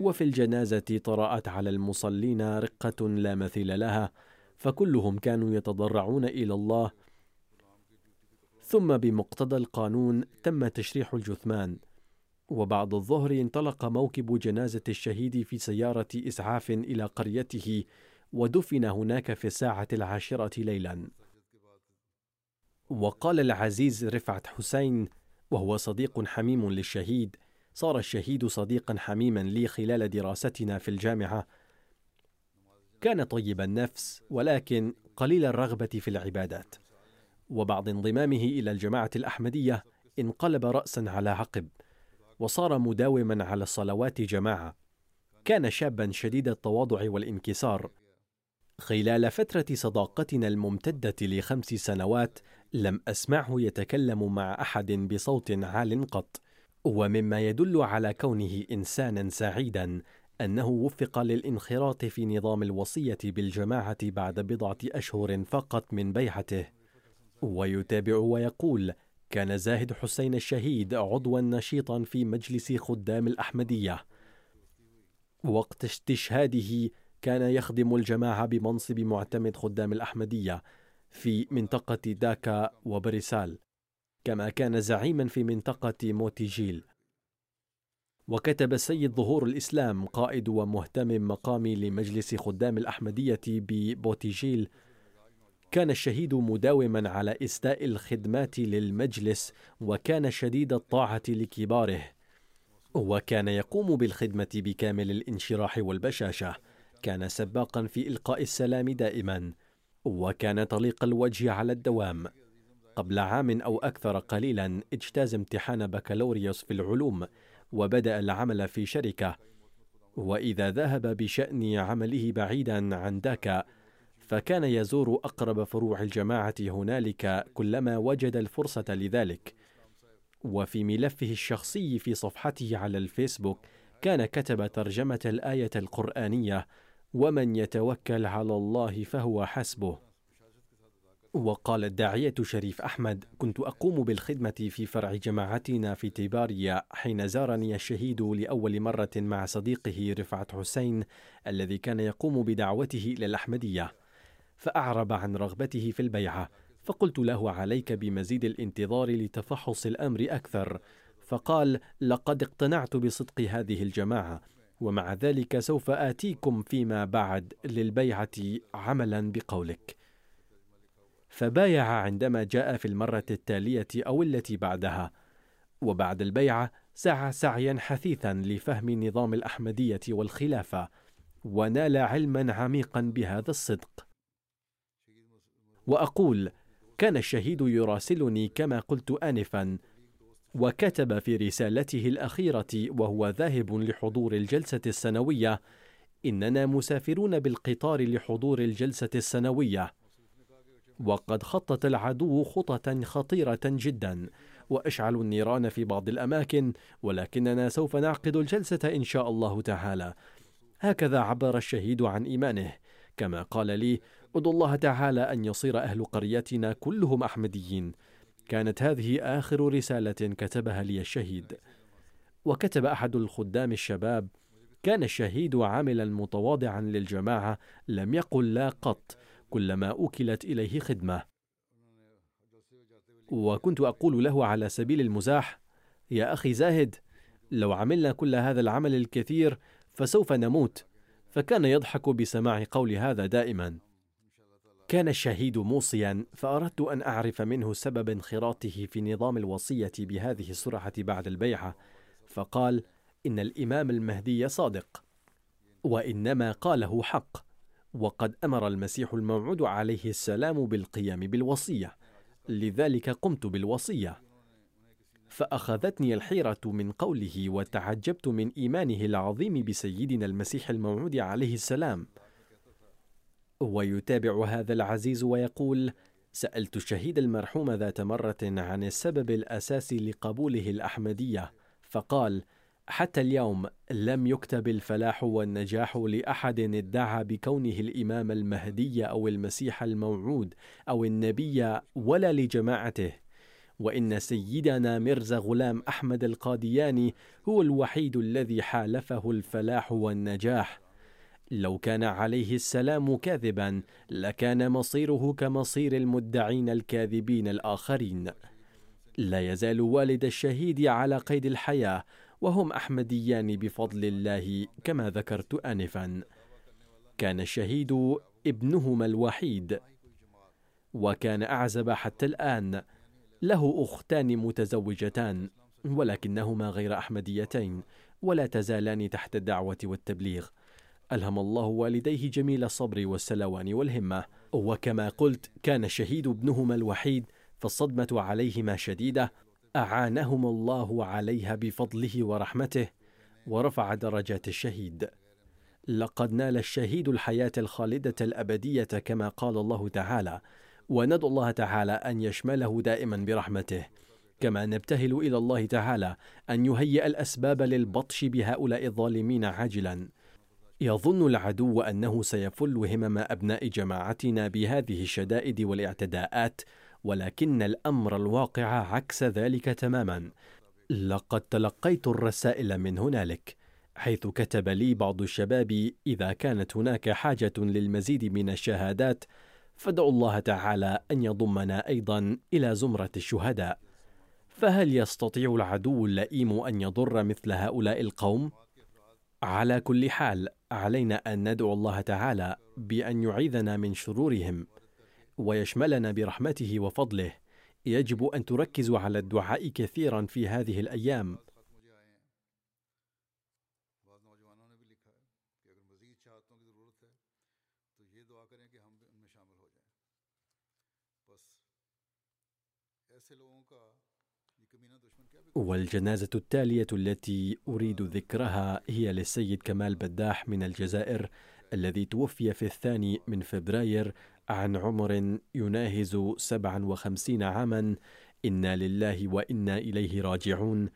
Speaker 1: وفي الجنازة طرأت على المصلين رقة لا مثيل لها فكلهم كانوا يتضرعون إلى الله. ثم بمقتضى القانون تم تشريح الجثمان. وبعد الظهر انطلق موكب جنازة الشهيد في سيارة إسعاف إلى قريته ودفن هناك في الساعة العاشرة ليلاً. وقال العزيز رفعت حسين وهو صديق حميم للشهيد. صار الشهيد صديقا حميما لي خلال دراستنا في الجامعة. كان طيب النفس ولكن قليل الرغبة في العبادات. وبعد انضمامه إلى الجماعة الأحمدية انقلب رأسا على عقب وصار مداوما على الصلوات جماعة. كان شابا شديد التواضع والانكسار. خلال فترة صداقتنا الممتدة لخمس سنوات لم أسمعه يتكلم مع أحد بصوت عال قط ومما يدل على كونه إنسانا سعيدا أنه وفق للانخراط في نظام الوصية بالجماعة بعد بضعة أشهر فقط من بيعته. ويتابع ويقول كان زاهد حسين الشهيد عضوا نشيطا في مجلس خدام الأحمدية. وقت استشهاده كان يخدم الجماعة بمنصب معتمد خدام الأحمدية في منطقة داكا وبريسال كما كان زعيما في منطقة موتيجيل. وكتب السيد ظهور الإسلام قائد ومهتم مقامي لمجلس خدام الأحمدية ببوتيجيل كان الشهيد مداوما على إسداء الخدمات للمجلس وكان شديد الطاعة لكباره. وكان يقوم بالخدمة بكامل الانشراح والبشاشة. كان سباقا في إلقاء السلام دائما. وكان طليق الوجه على الدوام. قبل عام أو أكثر قليلا اجتاز امتحان بكالوريوس في العلوم وبدأ العمل في شركة. وإذا ذهب بشأن عمله بعيدا عن داكا فكان يزور أقرب فروع الجماعة هنالك كلما وجد الفرصة لذلك. وفي ملفه الشخصي في صفحته على الفيسبوك كان كتب ترجمة الآية القرآنية ومن يتوكل على الله فهو حسبه. وقال الداعية شريف أحمد كنت أقوم بالخدمة في فرع جماعتنا في تيباريا حين زارني الشهيد لأول مرة مع صديقه رفعت حسين الذي كان يقوم بدعوته إلى الأحمدية. فأعرب عن رغبته في البيعة فقلت له عليك بمزيد الانتظار لتفحص الأمر أكثر. فقال لقد اقتنعت بصدق هذه الجماعة ومع ذلك سوف آتيكم فيما بعد للبيعة عملا بقولك. فبايع عندما جاء في المرة التالية أو التي بعدها وبعد البيعة سعى سعيا حثيثا لفهم نظام الأحمدية والخلافة ونال علما عميقا بهذا الصدق. وأقول كان الشهيد يراسلني كما قلت آنفا وكتب في رسالته الأخيرة وهو ذاهب لحضور الجلسة السنوية إننا مسافرون بالقطار لحضور الجلسة السنوية وقد خطط العدو خططا خطيرة جدا وأشعلوا النيران في بعض الأماكن ولكننا سوف نعقد الجلسة إن شاء الله تعالى. هكذا عبر الشهيد عن إيمانه. كما قال لي ادعو الله تعالى أن يصير أهل قريتنا كلهم أحمديين كانت هذه آخر رسالة كتبها لي الشهيد. وكتب أحد الخدام الشباب كان الشهيد عاملا متواضعا للجماعة لم يقل لا قط كلما أكلت إليه خدمة. وكنت أقول له على سبيل المزاح يا أخي زاهد لو عملنا كل هذا العمل الكثير فسوف نموت. فكان يضحك بسماع قول هذا دائما. كان الشهيد موصيا فأردت أن أعرف منه سبب انخراطه في نظام الوصية بهذه السرعة بعد البيعة فقال إن الإمام المهدي صادق وإنما قاله حق وقد أمر المسيح الموعود عليه السلام بالقيام بالوصية لذلك قمت بالوصية. فأخذتني الحيرة من قوله وتعجبت من إيمانه العظيم بسيدنا المسيح الموعود عليه السلام. ويتابع هذا العزيز ويقول سألت الشهيد المرحوم ذات مرة عن السبب الاساسي لقبوله الأحمدية فقال حتى اليوم لم يكتب الفلاح والنجاح لأحد ادعى بكونه الإمام المهدي أو المسيح الموعود أو النبي ولا لجماعته وإن سيدنا مرزا غلام أحمد القادياني هو الوحيد الذي حالفه الفلاح والنجاح لو كان عليه السلام كاذبا لكان مصيره كمصير المدعين الكاذبين الآخرين. لا يزال والد الشهيد على قيد الحياة وهم أحمديان بفضل الله كما ذكرت آنفا. كان الشهيد ابنهما الوحيد. وكان أعزب حتى الآن. له أختان متزوجتان ولكنهما غير أحمديتين ولا تزالان تحت الدعوة والتبليغ. ألهم الله والديه جميل الصبر والسلوان والهمة. وكما قلت كان الشهيد ابنهما الوحيد فالصدمة عليهما شديدة. أعانهما الله عليها بفضله ورحمته ورفع درجات الشهيد. لقد نال الشهيد الحياة الخالدة الأبدية كما قال الله تعالى وندعو الله تعالى أن يشمله دائما برحمته كما نبتهل إلى الله تعالى أن يهيئ الأسباب للبطش بهؤلاء الظالمين عاجلا. يظن العدو أنه سيفل همم أبناء جماعتنا بهذه الشدائد والاعتداءات ولكن الأمر الواقع عكس ذلك تماما لقد تلقيت الرسائل من هنالك حيث كتب لي بعض الشباب إذا كانت هناك حاجة للمزيد من الشهادات فادعوا الله تعالى أن يضمنا أيضا إلى زمرة الشهداء فهل يستطيع العدو اللئيم أن يضر مثل هؤلاء القوم؟ على كل حال علينا أن ندعو الله تعالى بأن يعيذنا من شرورهم ويشملنا برحمته وفضله. يجب أن تركزوا على الدعاء كثيرا في هذه الأيام. والجنازة التالية التي أريد ذكرها هي للسيد كمال بداح من الجزائر الذي توفي في الثاني من فبراير عن عمر يناهز 57 عاما. إنا لله وإنا إليه راجعون.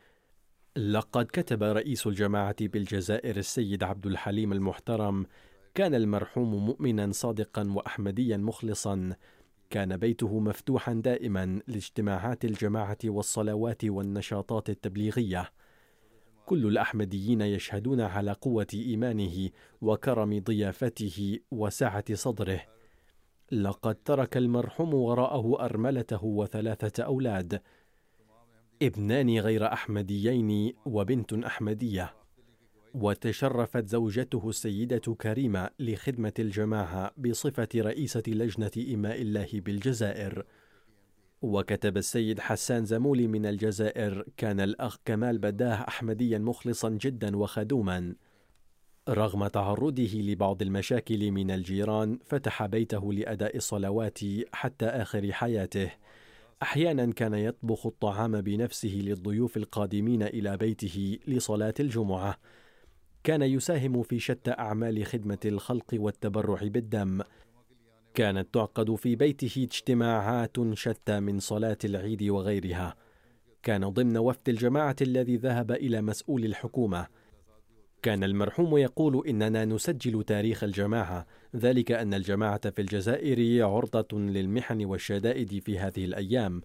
Speaker 1: لقد كتب رئيس الجماعة بالجزائر السيد عبد الحليم المحترم. كان المرحوم مؤمنا صادقا وأحمديا مخلصا. كان بيته مفتوحا دائما لاجتماعات الجماعة والصلوات والنشاطات التبليغية. كل الأحمديين يشهدون على قوة إيمانه وكرم ضيافته وسعة صدره. لقد ترك المرحوم وراءه أرملته وثلاثة أولاد ابنان غير أحمديين وبنت أحمدية. وتشرفت زوجته السيدة كريمة لخدمة الجماعة بصفة رئيسة لجنة إماء الله بالجزائر. وكتب السيد حسان زمولي من الجزائر كان الأخ كمال بداه أحمديا مخلصا جدا وخدوما. رغم تعرضه لبعض المشاكل من الجيران فتح بيته لأداء الصلوات حتى آخر حياته. أحيانا كان يطبخ الطعام بنفسه للضيوف القادمين إلى بيته لصلاة الجمعة. كان يساهم في شتى أعمال خدمة الخلق والتبرع بالدم. كانت تعقد في بيته اجتماعات شتى من صلاة العيد وغيرها. كان ضمن وفد الجماعة الذي ذهب إلى مسؤول الحكومة. كان المرحوم يقول إننا نسجل تاريخ الجماعة. ذلك أن الجماعة في الجزائر عرضة للمحن والشدائد في هذه الأيام.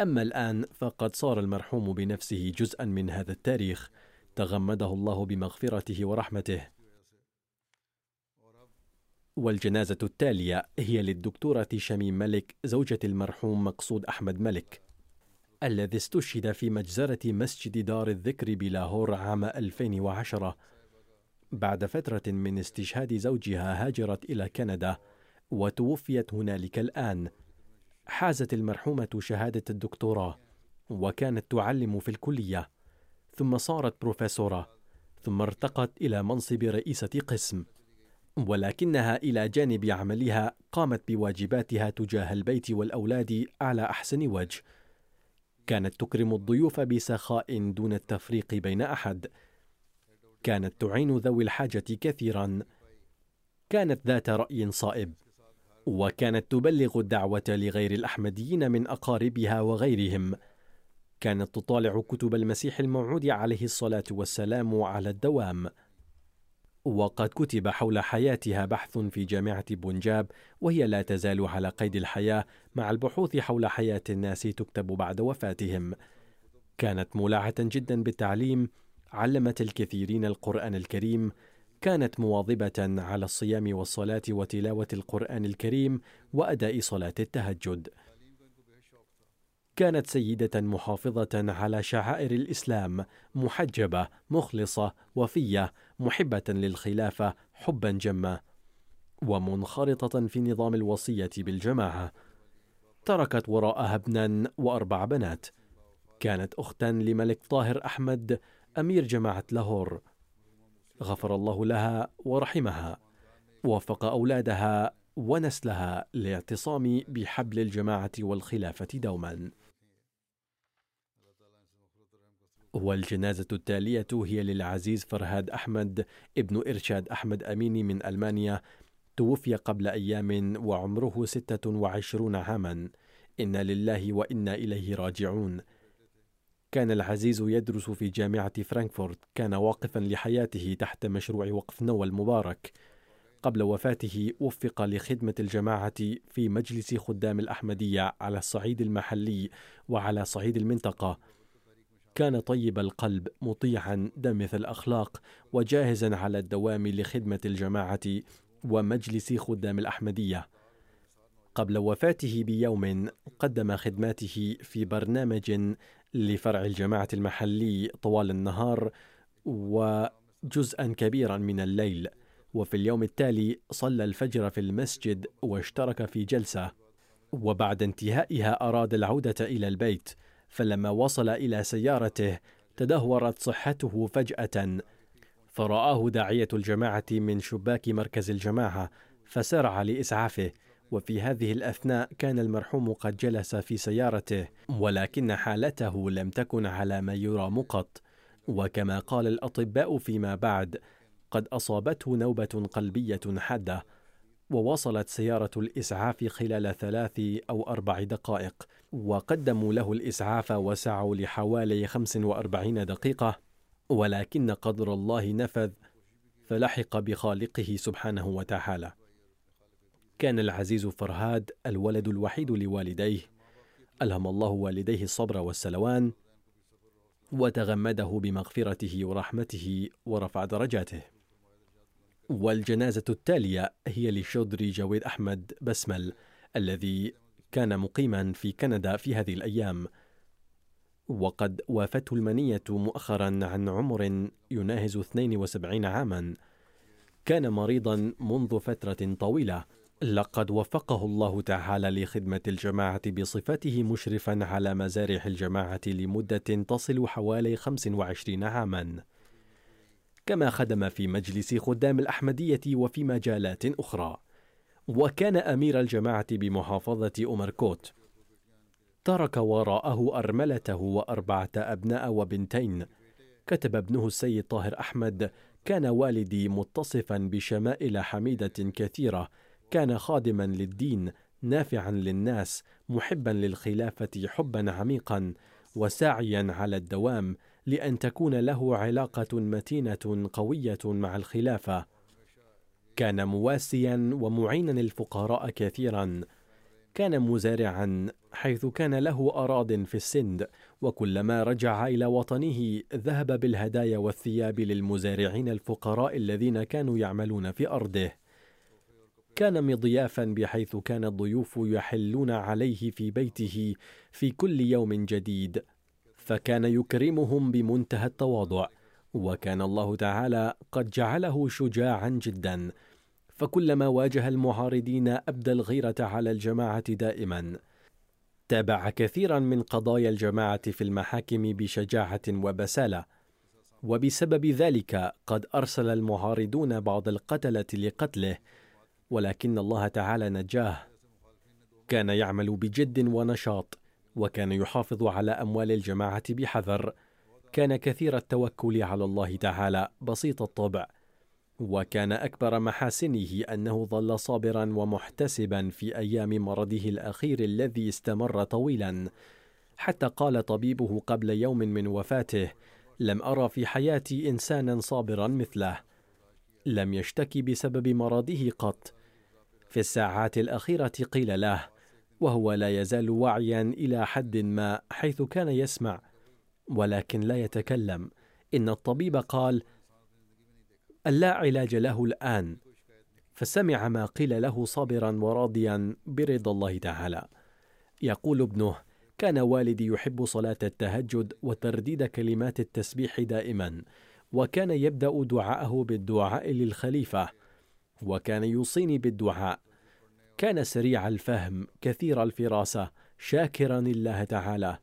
Speaker 1: أما الآن فقد صار المرحوم بنفسه جزءا من هذا التاريخ. تغمده الله بمغفرته ورحمته. والجنازة التالية هي للدكتورة شميم ملك زوجة المرحوم مقصود أحمد ملك الذي استشهد في مجزرة مسجد دار الذكر بلاهور عام 2010 بعد فترة من استشهاد زوجها هاجرت إلى كندا وتوفيت هنالك الآن. حازت المرحومة شهادة الدكتوراه وكانت تعلم في الكلية. ثم صارت بروفيسورة ثم ارتقت إلى منصب رئيسة قسم ولكنها إلى جانب عملها قامت بواجباتها تجاه البيت والأولاد على أحسن وجه. كانت تكرم الضيوف بسخاء دون التفريق بين أحد. كانت تعين ذوي الحاجة كثيرا. كانت ذات رأي صائب وكانت تبلغ الدعوة لغير الأحمديين من أقاربها وغيرهم. كانت تطالع كتب المسيح الموعود عليه الصلاة والسلام على الدوام. وقد كتب حول حياتها بحث في جامعة بونجاب وهي لا تزال على قيد الحياة مع البحوث حول حياة الناس تكتب بعد وفاتهم. كانت مولعة جدا بالتعليم علمت الكثيرين القرآن الكريم كانت مواظبة على الصيام والصلاة وتلاوة القرآن الكريم وأداء صلاة التهجد. كانت سيدة محافظة على شعائر الإسلام محجبة مخلصة وفية محبة للخلافة حبا جما ومنخرطة في نظام الوصية بالجماعة. تركت وراءها ابنا وأربع بنات. كانت أختا لملك طاهر أحمد أمير جماعة لاهور. غفر الله لها ورحمها. ووفق أولادها ونسلها لاعتصام بحبل الجماعة والخلافة دوما. والجنازة التالية هي للعزيز فرهاد أحمد ابن إرشاد أحمد أميني من ألمانيا توفي قبل أيام وعمره ستة وعشرون عاما. إنا لله وإنا إليه راجعون. كان العزيز يدرس في جامعة فرانكفورت. كان واقفا لحياته تحت مشروع وقف نوى المبارك. قبل وفاته وفق لخدمة الجماعة في مجلس خدام الأحمدية على الصعيد المحلي وعلى صعيد المنطقة. كان طيب القلب مطيعا دمث الأخلاق وجاهزا على الدوام لخدمة الجماعة ومجلس خدام الأحمدية. قبل وفاته بيوم قدم خدماته في برنامج لفرع الجماعة المحلي طوال النهار وجزءا كبيرا من الليل. وفي اليوم التالي صلى الفجر في المسجد واشترك في جلسة. وبعد انتهائها أراد العودة إلى البيت. فلما وصل إلى سيارته تدهورت صحته فجأة. فرآه داعية الجماعة من شباك مركز الجماعة فسارع لإسعافه. وفي هذه الأثناء كان المرحوم قد جلس في سيارته ولكن حالته لم تكن على ما يرام مقط. وكما قال الأطباء فيما بعد قد أصابته نوبة قلبية حادة. ووصلت سيارة الإسعاف خلال ثلاث أو أربع دقائق. وقدموا له الإسعاف وسعوا لحوالي 45 دقيقة ولكن قدر الله نفذ فلحق بخالقه سبحانه وتعالى. كان العزيز فرهاد الولد الوحيد لوالديه ألهم الله والديه الصبر والسلوان وتغمده بمغفرته ورحمته ورفع درجاته. والجنازة التالية هي لشودري جويد أحمد بسمل الذي كان مقيما في كندا في هذه الأيام. وقد وافته المنية مؤخرا عن عمر يناهز 72 عاما. كان مريضا منذ فترة طويلة. لقد وفقه الله تعالى لخدمة الجماعة بصفته مشرفا على مزارع الجماعة لمدة تصل حوالي 25 عاما. كما خدم في مجلس خدام الأحمدية وفي مجالات أخرى. وكان أمير الجماعة بمحافظة أمركوت. ترك وراءه أرملته وأربعة أبناء وبنتين. كتب ابنه السيد طاهر أحمد كان والدي متصفا بشمائل حميدة كثيرة. كان خادما للدين نافعا للناس محبا للخلافة حبا عميقا وساعيا على الدوام لأن تكون له علاقة متينة قوية مع الخلافة. كان مواسيا ومعينا الفقراء كثيرا. كان مزارعا حيث كان له أراض في السند وكلما رجع إلى وطنه ذهب بالهدايا والثياب للمزارعين الفقراء الذين كانوا يعملون في أرضه. كان مضيافا بحيث كان الضيوف يحلون عليه في بيته في كل يوم جديد فكان يكرمهم بمنتهى التواضع. وكان الله تعالى قد جعله شجاعا جدا. فكلما واجه المعارضين أبدى الغيرة على الجماعة دائما. تابع كثيرا من قضايا الجماعة في المحاكم بشجاعة وبسالة. وبسبب ذلك قد أرسل المعارضون بعض القتلة لقتله ولكن الله تعالى نجاه. كان يعمل بجد ونشاط وكان يحافظ على أموال الجماعة بحذر. كان كثير التوكل على الله تعالى بسيط الطبع. وكان أكبر محاسنه أنه ظل صابرا ومحتسبا في أيام مرضه الأخير الذي استمر طويلا. حتى قال طبيبه قبل يوم من وفاته لم أرى في حياتي انسانا صابرا مثله. لم يشتكي بسبب مرضه قط. في الساعات الأخيرة قيل له وهو لا يزال واعيا إلى حد ما حيث كان يسمع. ولكن لا يتكلم. إن الطبيب قال اللا علاج له الآن. فسمع ما قيل له صابرا وراضيا برضا الله تعالى. يقول ابنه كان والدي يحب صلاة التهجد وترديد كلمات التسبيح دائما وكان يبدأ دعاءه بالدعاء للخليفة وكان يوصيني بالدعاء. كان سريع الفهم كثير الفراسة شاكرا الله تعالى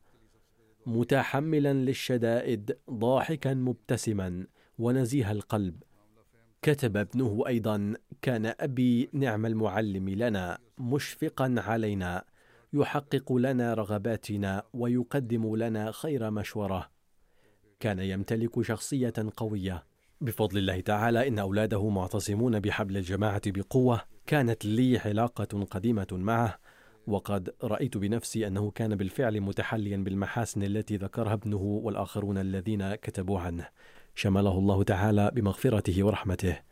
Speaker 1: متحملا للشدائد ضاحكا مبتسما ونزيه القلب. كتب ابنه أيضا كان أبي نعم المعلم لنا مشفقا علينا يحقق لنا رغباتنا ويقدم لنا خير مشورة. كان يمتلك شخصية قوية. بفضل الله تعالى إن أولاده معتصمون بحبل الجماعة بقوة. كانت لي علاقة قديمة معه وقد رأيت بنفسي أنه كان بالفعل متحليا بالمحاسن التي ذكرها ابنه والآخرون الذين كتبوا عنه. شمله الله تعالى بمغفرته ورحمته.